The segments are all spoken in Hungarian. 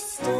crystal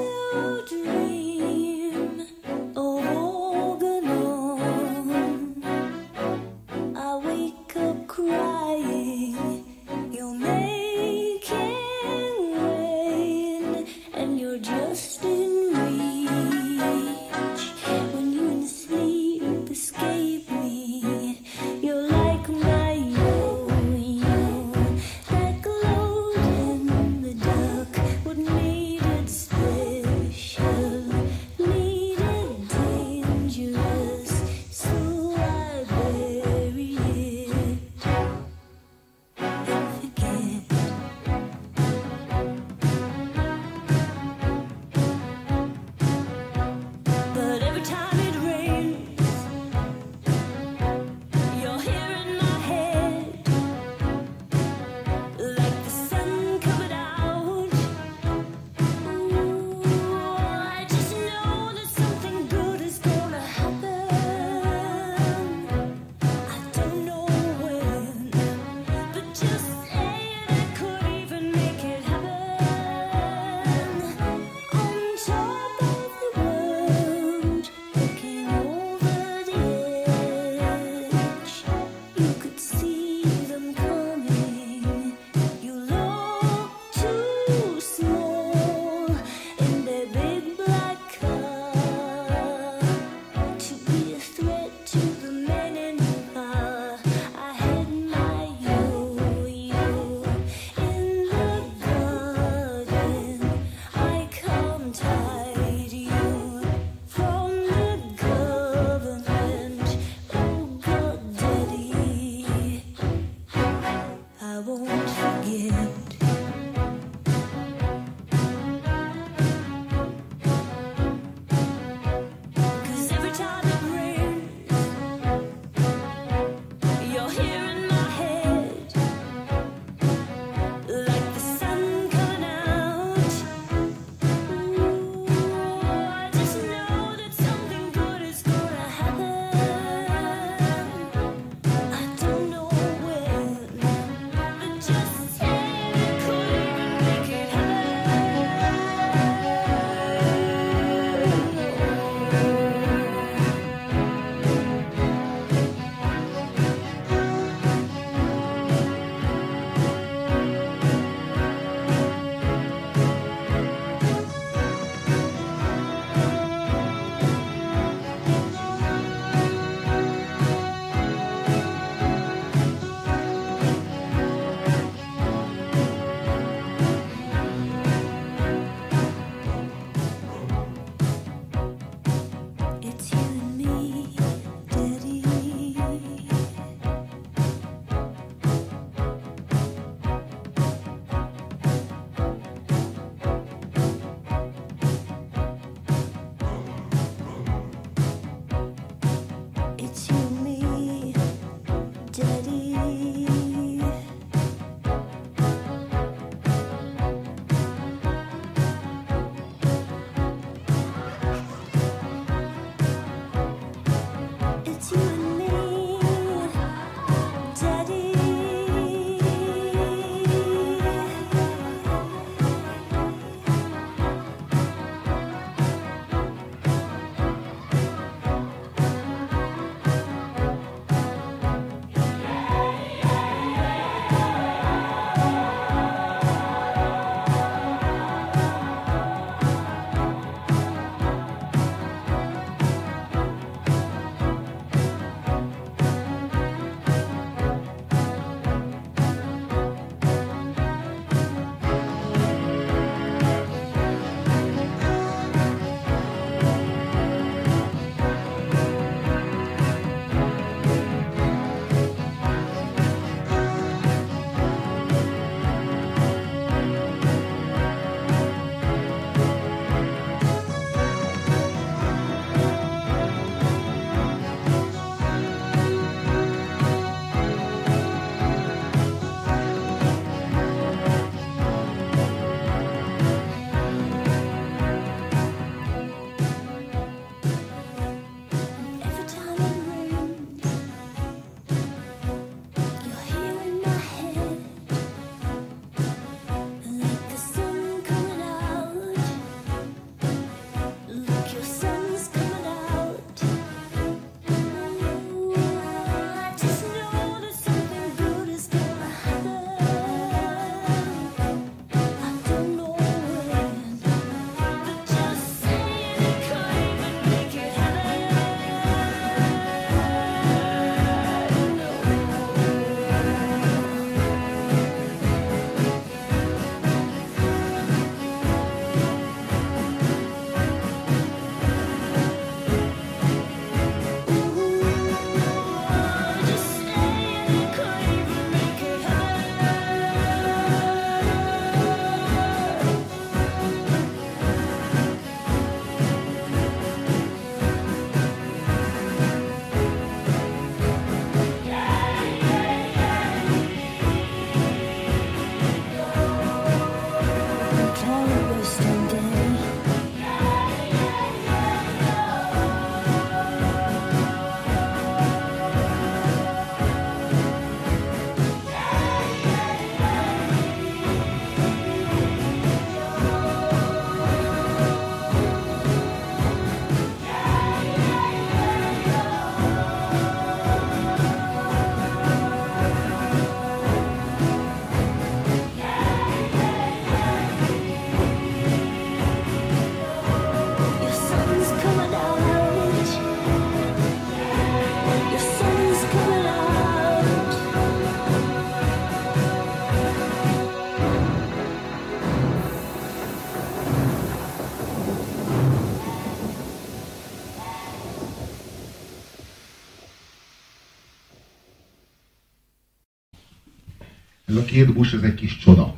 két busz, ez egy kis csoda.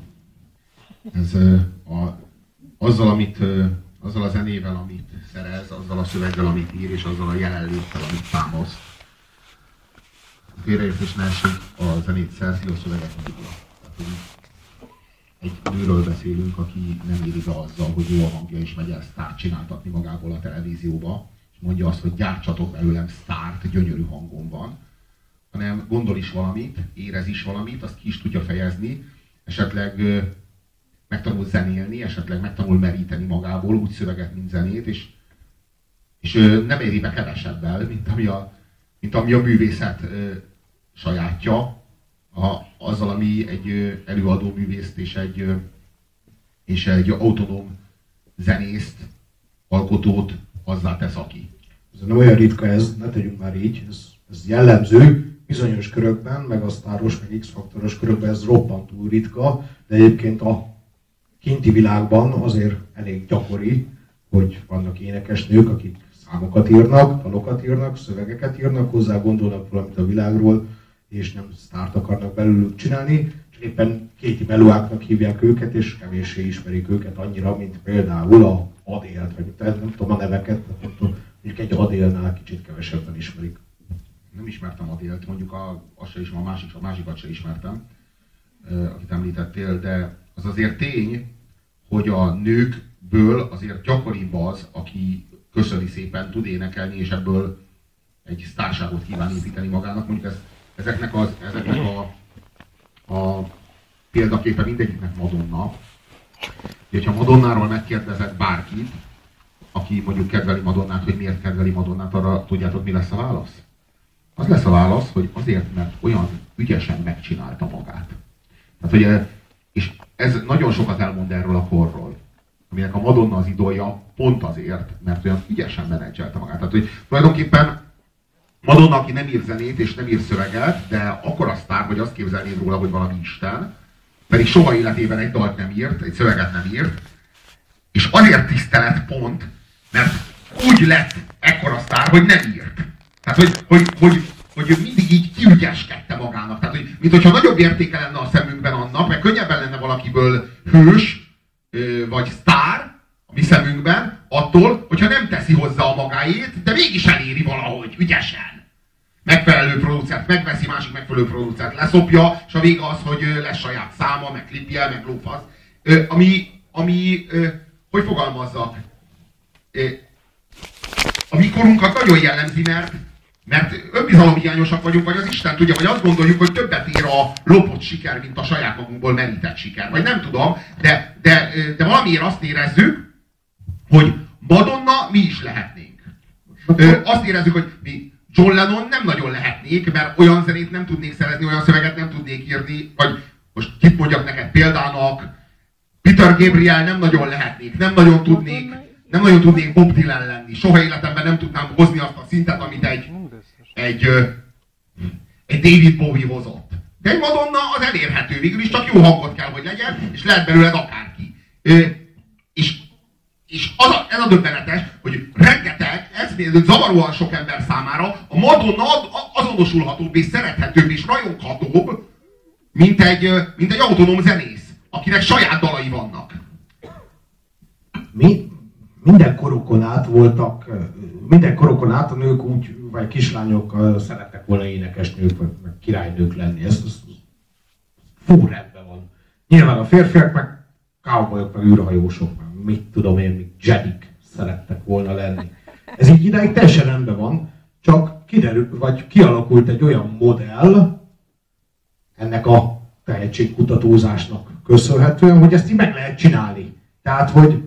Ez a, azzal, amit, azzal a zenével, amit szerez, azzal a szöveggel, amit ír, és azzal a jelenléttel, amit támaszt. Félreértés ne a zenét szerzi, a szöveget. Egy nőről beszélünk, aki nem éri be azzal, hogy jó a hangja, és megy el sztárt csináltatni magából a televízióba, és mondja azt, hogy gyártsatok belőlem sztárt, gyönyörű hangom van, hanem gondol is valamit, érez is valamit, azt ki is tudja fejezni, esetleg megtanul zenélni, esetleg megtanul meríteni magából úgy szöveget, mint zenét, és, és nem éri be kevesebbel, mint ami a, mint ami a művészet sajátja, a, azzal, ami egy előadó művészt és egy, és egy autonóm zenészt, alkotót azzá tesz aki. Ez olyan ritka ez, ne tegyünk már így, ez, ez jellemző, bizonyos körökben, meg a sztáros, meg X-faktoros körökben ez roppantúl ritka, de egyébként a kinti világban azért elég gyakori, hogy vannak énekesnők, akik számokat írnak, dalokat írnak, szövegeket írnak, hozzá gondolnak valamit a világról, és nem sztárt akarnak belőlük csinálni, csak éppen kéti melóáknak hívják őket, és kevéssé ismerik őket annyira, mint például a Adélt, vagy nem tudom a neveket, nem tudom, mondjuk egy Adélnál kicsit kevesebben ismerik. Nem ismertem Adélt, mondjuk a, azt is, a, másik, a másikat se ismertem, akit említettél, de az azért tény, hogy a nőkből azért gyakoribb az, aki köszöni szépen, tud énekelni, és ebből egy sztárságot kíván építeni magának. Mondjuk ez, ezeknek, az, ezeknek a, a példaképe mindegyiknek Madonna. Hogyha Madonnáról megkérdezett bárkit, aki mondjuk kedveli Madonnát, hogy miért kedveli Madonnát, arra tudjátok, mi lesz a válasz? Az lesz a válasz, hogy azért, mert olyan ügyesen megcsinálta magát. Tehát, hogy és ez nagyon sokat elmond erről a korról, aminek a Madonna az idolja pont azért, mert olyan ügyesen menedzselte magát. Tehát, hogy tulajdonképpen Madonna, aki nem ír zenét és nem ír szöveget, de akkor a sztár, hogy azt képzelnéd róla, hogy valami Isten, pedig soha életében egy dalt nem írt, egy szöveget nem írt, és azért tisztelet pont, mert úgy lett ekkora sztár, hogy nem írt. Tehát, hogy, hogy, hogy hogy ő mindig így kiügyeskedte magának. Tehát, hogy, mint hogyha nagyobb értéke lenne a szemünkben annak, meg könnyebben lenne valakiből hős, vagy sztár a mi szemünkben, attól, hogyha nem teszi hozzá a magáét, de mégis eléri valahogy, ügyesen. Megfelelő producert megveszi, másik megfelelő producert leszopja, és a vége az, hogy lesz saját száma, meg klipje, meg lófasz. Ami, ami, hogy fogalmazzak, a mi korunkat nagyon jellemzi, mert mert önbizalomhiányosak vagyunk, vagy az Isten tudja, vagy azt gondoljuk, hogy többet ér a lopott siker, mint a saját magunkból merített siker. Vagy nem tudom, de, de, de valamiért azt érezzük, hogy Madonna mi is lehetnénk. Ö, azt érezzük, hogy mi John Lennon nem nagyon lehetnék, mert olyan zenét nem tudnék szerezni, olyan szöveget nem tudnék írni, vagy most kit mondjak neked példának, Peter Gabriel nem nagyon lehetnék, nem nagyon tudnék, nem nagyon tudnék Bob Dylan lenni. Soha életemben nem tudnám hozni azt a szintet, amit egy egy, egy David Bowie hozott. De egy Madonna az elérhető, végül is csak jó hangot kell, hogy legyen, és lehet belőled akárki. És, és az a, ez a döbbenetes, hogy rengeteg, ez zavaróan sok ember számára a Madonna azonosulhatóbb és szerethetőbb és rajonghatóbb, mint egy, mint egy autonóm zenész, akinek saját dalai vannak. Mi? Minden korukon át voltak, minden korokon át a nők úgy vagy kislányok szerettek volna énekesnők, vagy, királynők lenni. Ez, ez fú, rendben van. Nyilván a férfiak, meg cowboyok, meg űrhajósok, meg mit tudom én, még Jedik szerettek volna lenni. Ez így idáig teljesen rendben van, csak kiderül, vagy kialakult egy olyan modell, ennek a tehetségkutatózásnak köszönhetően, hogy ezt így meg lehet csinálni. Tehát, hogy,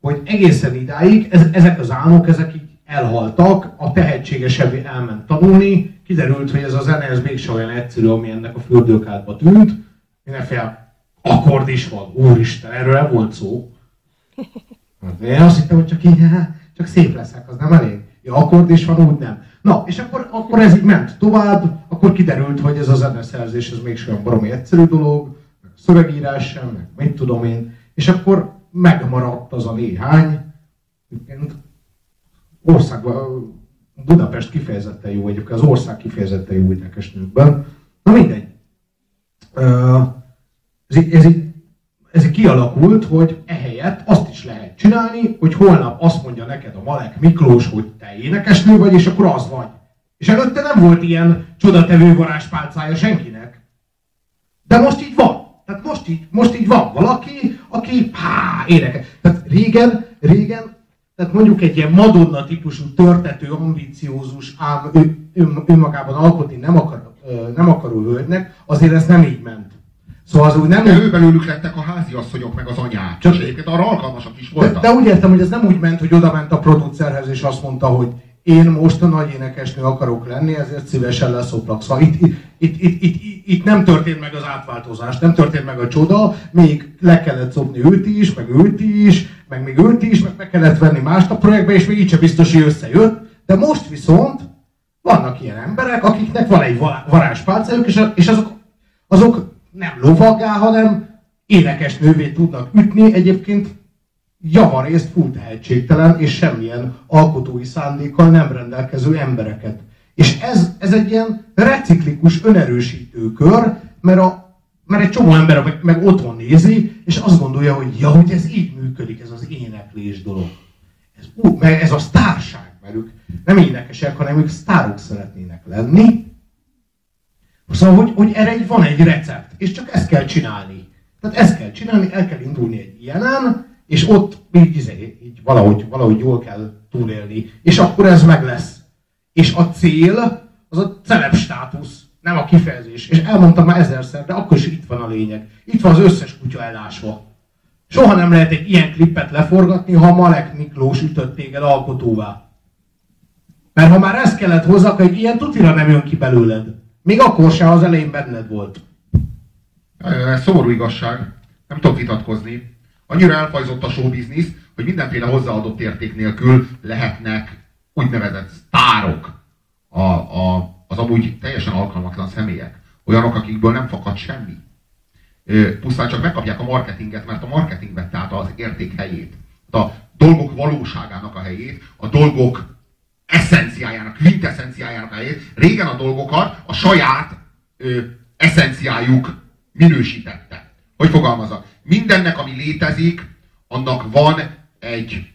hogy egészen idáig ez, ezek az álmok, ezek elhaltak, a tehetségesebb elment tanulni, kiderült, hogy ez a zene ez mégsem olyan egyszerű, ami ennek a fürdőkádba tűnt, mindenféle akkord is van, úristen, erről nem volt szó. Hát én azt hittem, hogy csak így, csak szép leszek, az nem elég. Ja, akkord is van, úgy nem. Na, és akkor, akkor ez így ment tovább, akkor kiderült, hogy ez a zeneszerzés, ez mégsem olyan baromi egyszerű dolog, meg szövegírás sem, meg mit tudom én, és akkor megmaradt az a néhány, országban, Budapest kifejezetten jó, egyébként az ország kifejezetten jó énekesnőkben. Na mindegy. Ez, így- ez, ez kialakult, hogy ehelyett azt is lehet csinálni, hogy holnap azt mondja neked a Malek Miklós, hogy te énekesnő vagy, és akkor az vagy. És előtte nem volt ilyen csodatevő varázspálcája senkinek. De most így van. Tehát most így, most így van valaki, aki há, énekel. Tehát régen, régen, tehát mondjuk egy ilyen Madonna típusú törtető, ambiciózus, ám ő, ön, önmagában alkotni nem, akar, nem akaró hölgynek, azért ez nem így ment. Szóval az úgy nem De ő belőlük lettek a háziasszonyok, meg az anyák. Csak- és egyébként arra alkalmasak is de, voltak. de úgy értem, hogy ez nem úgy ment, hogy oda ment a producerhez és azt mondta, hogy én most a nagy énekesnő akarok lenni, ezért szívesen leszoplak. Szóval itt, itt, itt, itt, itt, itt, itt nem történt meg az átváltozás, nem történt meg a csoda, még le kellett szopni őt is, meg őt is, meg még őt is, meg meg kellett venni mást a projektbe, és még így sem biztos, hogy összejött. De most viszont vannak ilyen emberek, akiknek van egy va- varázspálcájuk, és, és azok, azok nem lovaggá, hanem énekesnővé tudnak ütni. Egyébként javarészt full tehetségtelen és semmilyen alkotói szándékkal nem rendelkező embereket. És ez, ez egy ilyen reciklikus, önerősítő kör, mert, a, mert egy csomó ember meg, meg otthon nézi, és azt gondolja, hogy ja, hogy ez így működik, ez az éneklés dolog. Ez, ú, meg ez a sztárság, mert ők nem énekesek, hanem ők sztárok szeretnének lenni. Szóval, hogy, hogy erre így van egy recept, és csak ezt kell csinálni. Tehát ezt kell csinálni, el kell indulni egy ilyenen, és ott így, izé, így valahogy, valahogy jól kell túlélni. És akkor ez meg lesz. És a cél az a celeb státusz, nem a kifejezés. És elmondtam már ezerszer, de akkor is itt van a lényeg. Itt van az összes kutya elásva. Soha nem lehet egy ilyen klippet leforgatni, ha Malek Miklós ütött téged alkotóvá. Mert ha már ezt kellett hozzá, akkor egy ilyen tutira nem jön ki belőled. Még akkor se, ha az elején benned volt. Ez szomorú igazság. Nem tudok vitatkozni. Annyira elfajzott a showbiznisz, hogy mindenféle hozzáadott érték nélkül lehetnek úgynevezett sztárok a, a, az amúgy teljesen alkalmatlan személyek. Olyanok, akikből nem fakad semmi. Pusztán csak megkapják a marketinget, mert a marketing vette át az érték helyét. A dolgok valóságának a helyét, a dolgok eszenciájának, quintessenciájának a helyét. Régen a dolgokat a saját ö, eszenciájuk minősítette. Hogy fogalmazok? Mindennek, ami létezik, annak van egy,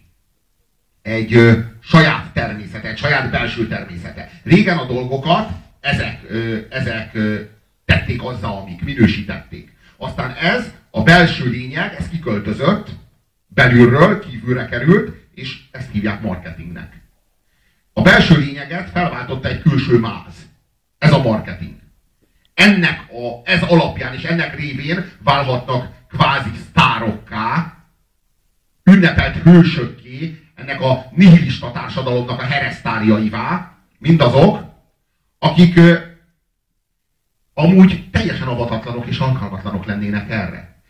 egy ö, saját természete, egy saját belső természete. Régen a dolgokat ezek, ö, ezek ö, tették azzal, amik minősítették. Aztán ez, a belső lényeg, ez kiköltözött, belülről, kívülre került, és ezt hívják marketingnek. A belső lényeget felváltotta egy külső máz. Ez a marketing. Ennek a, ez alapján és ennek révén válhatnak kvázi sztárokká, ünnepelt hősökké, ennek a nihilista társadalomnak a heresztáriaivá, mindazok, akik ö, amúgy teljesen avatatlanok és alkalmatlanok lennének erre.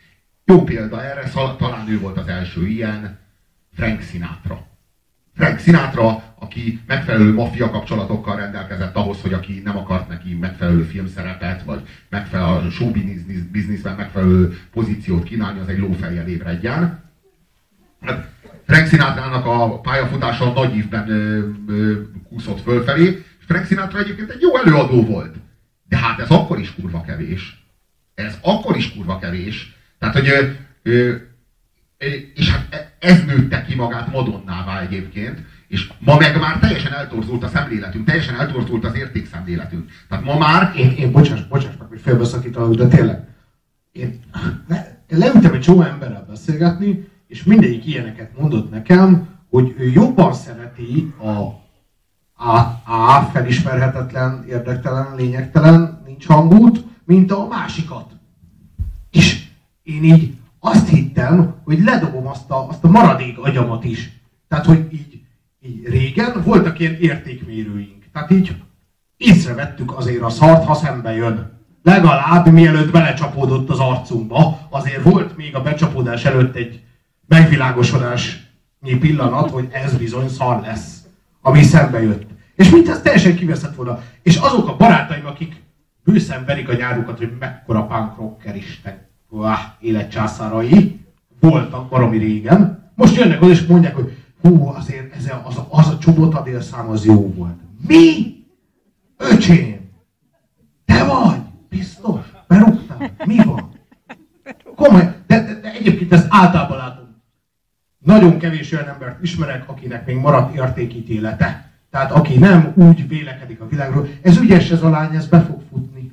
Jó példa erre, szal- talán ő volt az első ilyen, Frank Sinatra. Frank Sinatra, aki megfelelő maffia kapcsolatokkal rendelkezett ahhoz, hogy aki nem akart neki megfelelő filmszerepet, vagy megfelelő show business- businessben megfelelő pozíciót kínálni, az egy lófejjel ébredjen. Hát Frank Sinatrának a pályafutása a nagy ö, kúszott fölfelé, és Frank Sinatra egyébként egy jó előadó volt. De hát ez akkor is kurva kevés. Ez akkor is kurva kevés. Tehát, hogy ö, ö, és hát e- ez nőtte ki magát Madonnává egyébként, és ma meg már teljesen eltorzult a szemléletünk, teljesen eltorzult az értékszemléletünk. Tehát ma már Én, én bocsáss, bocsáss meg, hogy félbeszakítalak, de tényleg. Én, ne, én leültem egy csomó emberrel beszélgetni, és mindegyik ilyeneket mondott nekem, hogy ő jobban szereti a A, A felismerhetetlen, érdektelen, lényegtelen, nincs hangút, mint a másikat. És én így azt hittem, hogy ledobom azt a, azt a maradék agyamat is. Tehát, hogy így, így régen voltak ilyen értékmérőink. Tehát így észrevettük azért a szart, ha szembe jön. Legalább mielőtt belecsapódott az arcunkba, azért volt még a becsapódás előtt egy megvilágosodásnyi pillanat, hogy ez bizony szar lesz, ami szembe jött. És mint ez teljesen kiveszett volna. És azok a barátaim, akik bőszen verik a nyárukat, hogy mekkora punk rocker isten, Uah, életcsászárai, voltak baromi régen, most jönnek oda és mondják, hogy hú, azért ez a, az, a, az a csobotadél szám az jó volt. Mi? Öcsém! Te vagy? Biztos? Berúgtál? Mi van? komoly, de, de, de egyébként ezt általában látom. Nagyon kevés olyan embert ismerek, akinek még maradt értékítélete. Tehát aki nem úgy vélekedik a világról, ez ügyes ez a lány, ez be fog futni.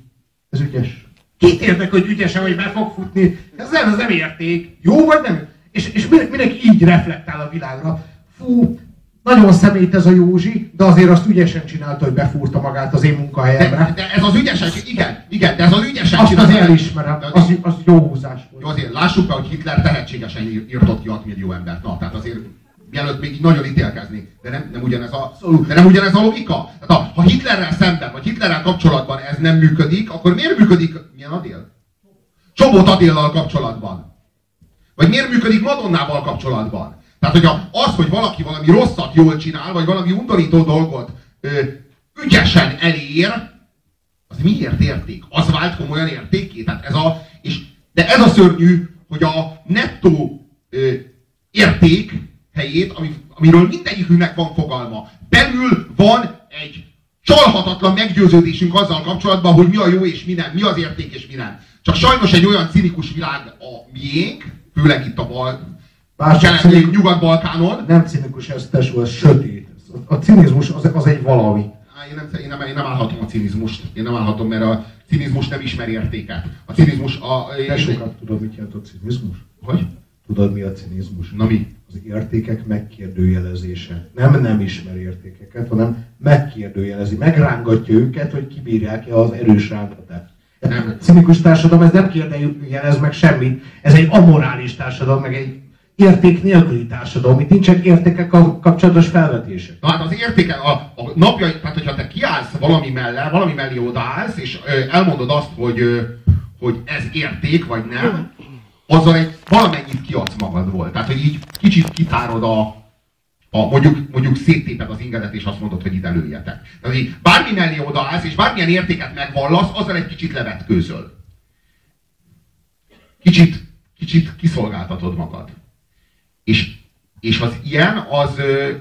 Ez ügyes. Kit érdek, hogy ügyesen, hogy be fog futni? Ez nem, ez nem érték. Jó vagy nem? És, és mindenki így reflektál a világra. Fú, nagyon szemét ez a Józsi, de azért azt ügyesen csinálta, hogy befúrta magát az én munkahelyemre. De, de ez az ügyesek, igen, igen, de ez az ügyesen Azt csinálta. azért elismerem, az, az jó húzás Jó, azért lássuk be, hogy Hitler tehetségesen ír- írtott ki 6 millió embert. Na, tehát azért mielőtt még nagyon ítélkezni. De nem, nem ugyanez a, de nem ugyanez a logika. Tehát ha, ha Hitlerrel szemben, vagy Hitlerrel kapcsolatban ez nem működik, akkor miért működik, milyen Adél? Csobot Adéllal kapcsolatban. Vagy miért működik Madonnával kapcsolatban? Tehát, hogyha az, hogy valaki valami rosszat jól csinál, vagy valami undorító dolgot ö, ügyesen elér, az miért érték? Az vált komolyan értéké? Tehát ez a, és, de ez a szörnyű, hogy a nettó ö, érték helyét, ami, amiről mindegyikünknek van fogalma. Belül van egy csalhatatlan meggyőződésünk azzal kapcsolatban, hogy mi a jó és mi nem, mi az érték és mi nem. Csak sajnos egy olyan cinikus világ a miénk, főleg itt a bal, cinikus- Nyugat-Balkánon. Nem cinikus, ez tesó, ez sötét. A cinizmus az, az egy valami. Én nem, én, nem, én nem állhatom a cinizmust. Én nem állhatom, mert a cinizmus nem ismeri értéket. A cinizmus a... Te sokat tudod, mit jelent a cinizmus? Hogy? Tudod, mi a cinizmus? Na mi? Az értékek megkérdőjelezése. Nem nem ismer értékeket, hanem megkérdőjelezi, megrángatja őket, hogy kibírják-e az erős rángatást. Nem. Cinikus társadalom ez nem kérdőjelez meg semmit. Ez egy amorális társadalom, meg egy érték nélküli társadalom. Itt nincsenek értékek kapcsolatos felvetések. Na hát az értéke, a, a napjai, tehát hogyha te kiállsz valami mellé, valami mellé odaállsz, és ö, elmondod azt, hogy, ö, hogy ez érték, vagy nem, azzal egy valamennyit kiadsz magadból. Tehát, hogy így kicsit kitárod a, a mondjuk, mondjuk széttéped az ingedet, és azt mondod, hogy ide lőjetek. Tehát, így bármi mellé odaállsz, és bármilyen értéket megvallasz, azzal egy kicsit levetkőzöl. Kicsit, kicsit kiszolgáltatod magad. És, és az ilyen, az,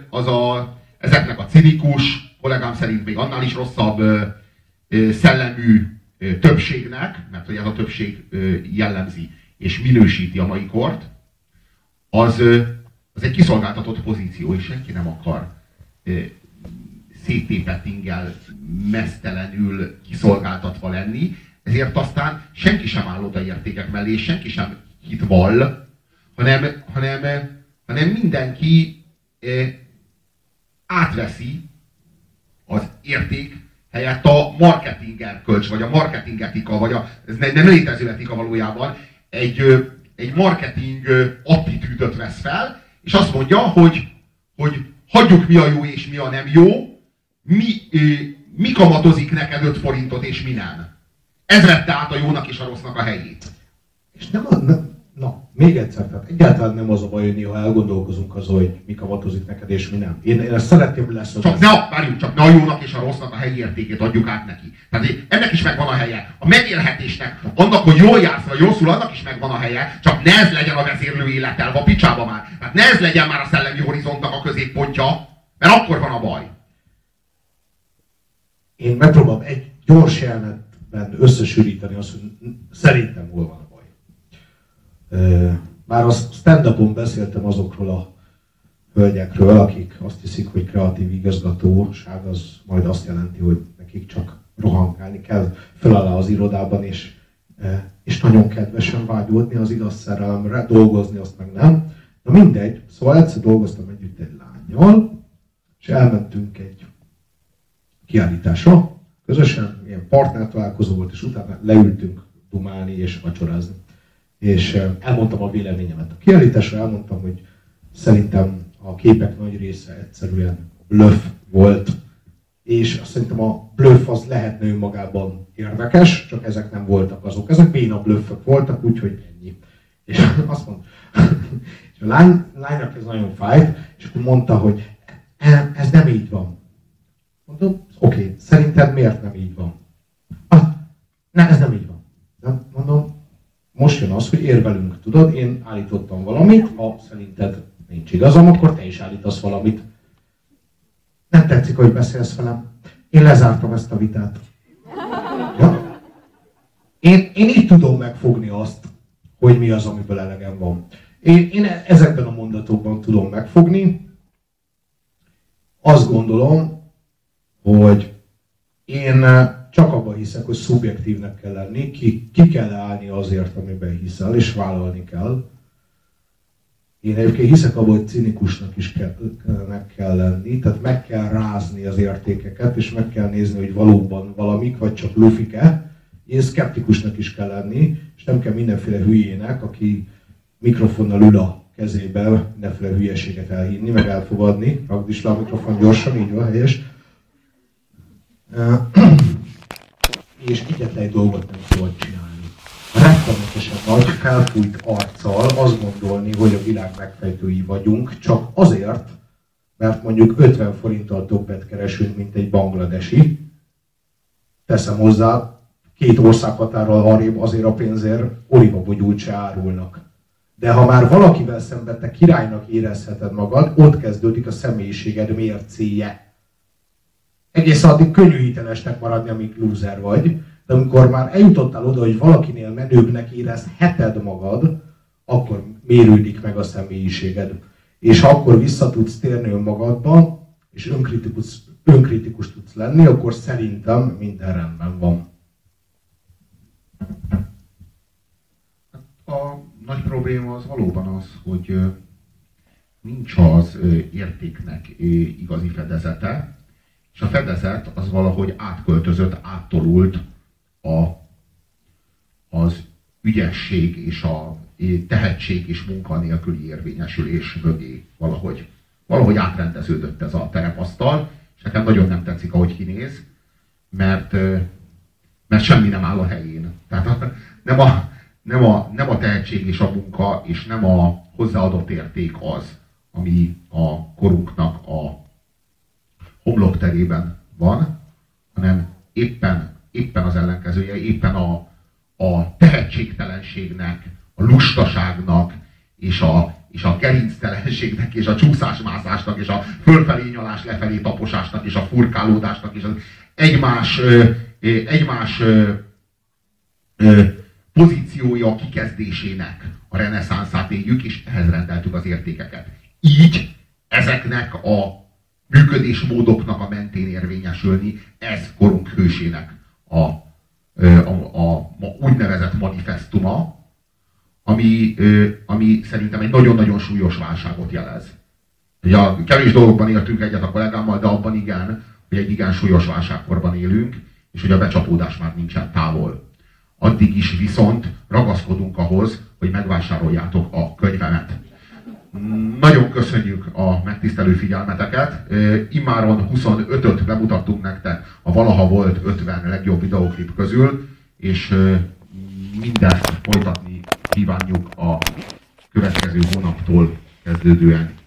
az a, ezeknek a cinikus, kollégám szerint még annál is rosszabb ö, szellemű többségnek, mert hogy ez a többség jellemzi és minősíti a mai kort, az, az egy kiszolgáltatott pozíció, és senki nem akar széttépett ingel mesztelenül kiszolgáltatva lenni, ezért aztán senki sem áll oda értékek mellé, senki sem hit vall, hanem, hanem, hanem mindenki eh, átveszi az érték helyett a marketing erkölcs, vagy a marketing etika, vagy a, ez ne- nem létező etika valójában, egy, egy marketing attitűdöt vesz fel, és azt mondja, hogy, hogy hagyjuk mi a jó és mi a nem jó, mi, mi kamatozik neked 5 forintot és mi nem. Ez vette át a jónak és a rossznak a helyét. És nem, a, na, még egyszer, tehát egyáltalán nem az a baj, hogy néha elgondolkozunk azon, hogy mi kamatozik neked és mi nem. Én, én ezt szeretném leszögezni. Csak ne, várjunk, csak ne a jónak és a rossznak a helyi értékét adjuk át neki. Tehát ennek is megvan a helye. A megélhetésnek, annak, hogy jól jársz, vagy rosszul, annak is megvan a helye, csak ne ez legyen a vezérlő élettel, a picsába már. Tehát ne ez legyen már a szellemi horizontnak a középpontja, mert akkor van a baj. Én megpróbálom egy gyors jelenetben összesűríteni azt, hogy szerintem hol van a Már a stand-upon beszéltem azokról a hölgyekről, akik azt hiszik, hogy kreatív igazgatóság az majd azt jelenti, hogy nekik csak rohankálni kell, föláll az irodában, és, és nagyon kedvesen vágyódni az igaz szerelemre, dolgozni azt meg nem. Na mindegy, szóval egyszer dolgoztam együtt egy lányjal, és elmentünk egy kiállításra, közösen, ilyen partnertalálkozó volt, és utána leültünk dumálni és vacsorázni. És elmondtam a véleményemet a kiállításra, elmondtam, hogy szerintem a képek nagy része egyszerűen bluff volt, és azt szerintem a bluff az lehetne önmagában érdekes, csak ezek nem voltak azok. Ezek béna bluffok voltak, úgyhogy ennyi. És azt mondta, és a lány, lánynak ez nagyon fájt, és akkor mondta, hogy "E, ez nem így van. Mondom, oké, okay, szerinted miért nem így van? Ah, ne, ez nem így van. Nem, mondom, most jön az, hogy érvelünk, tudod, én állítottam valamit, ha szerinted nincs igazam, akkor te is állítasz valamit. Nem tetszik, hogy beszélsz velem. Én lezártam ezt a vitát. Ja? Én, én így tudom megfogni azt, hogy mi az, amiből elegem van. Én, én ezekben a mondatokban tudom megfogni. Azt gondolom, hogy én csak abban hiszek, hogy szubjektívnek kell lenni, ki, ki kell állni azért, amiben hiszel, és vállalni kell. Én egyébként hiszek abban, hogy cinikusnak is kell, kell lenni, tehát meg kell rázni az értékeket, és meg kell nézni, hogy valóban valamik, vagy csak lufike. Én szkeptikusnak is kell lenni, és nem kell mindenféle hülyének, aki mikrofonnal ül a kezébe, mindenféle hülyeséget elhinni, meg elfogadni. Ragd is le a mikrofon gyorsan, így van, helyes. És egyetlen egy dolgot nem tudod csinálni. Rettenetesen nagy, felfújt arccal azt gondolni, hogy a világ megfejtői vagyunk, csak azért, mert mondjuk 50 forinttal többet keresünk, mint egy bangladesi. Teszem hozzá, két országhatárral arrébb azért a pénzért olivabogyút se árulnak. De ha már valakivel szemben te királynak érezheted magad, ott kezdődik a személyiséged mércéje egész addig könnyű hitelesnek maradni, amíg loser vagy, de amikor már eljutottál oda, hogy valakinél menőbbnek érezheted magad, akkor mérődik meg a személyiséged. És ha akkor vissza tudsz térni önmagadba, és önkritikus, önkritikus tudsz lenni, akkor szerintem minden rendben van. A nagy probléma az valóban az, hogy nincs az értéknek igazi fedezete, és a fedezet az valahogy átköltözött, áttolult a, az ügyesség és a tehetség és munkanélküli érvényesülés mögé valahogy. Valahogy átrendeződött ez a terepasztal, és nekem nagyon nem tetszik, ahogy kinéz, mert, mert semmi nem áll a helyén. Tehát nem, a, nem, a, nem a tehetség és a munka, és nem a hozzáadott érték az, ami a korunknak a homlokterében van, hanem éppen, éppen az ellenkezője, éppen a, a tehetségtelenségnek, a lustaságnak, és a, és a gerinctelenségnek, és a csúszásmászásnak, és a fölfelé nyalás, lefelé taposásnak, és a furkálódásnak, és az egymás, egymás pozíciója kikezdésének a reneszánszát éljük, és ehhez rendeltük az értékeket. Így ezeknek a működésmódoknak a mentén érvényesülni, ez korunk hősének a, a, a, a úgynevezett manifestuma, ami, ami szerintem egy nagyon-nagyon súlyos válságot jelez. Ugye a kevés dolgokban éltünk egyet a kollégámmal, de abban igen, hogy egy igen súlyos válságkorban élünk, és hogy a becsapódás már nincsen távol. Addig is viszont ragaszkodunk ahhoz, hogy megvásároljátok a könyvemet. Nagyon köszönjük a megtisztelő figyelmeteket. Immáron 25-öt bemutattunk nektek a valaha volt 50 legjobb videóklip közül, és mindezt folytatni kívánjuk a következő hónaptól kezdődően.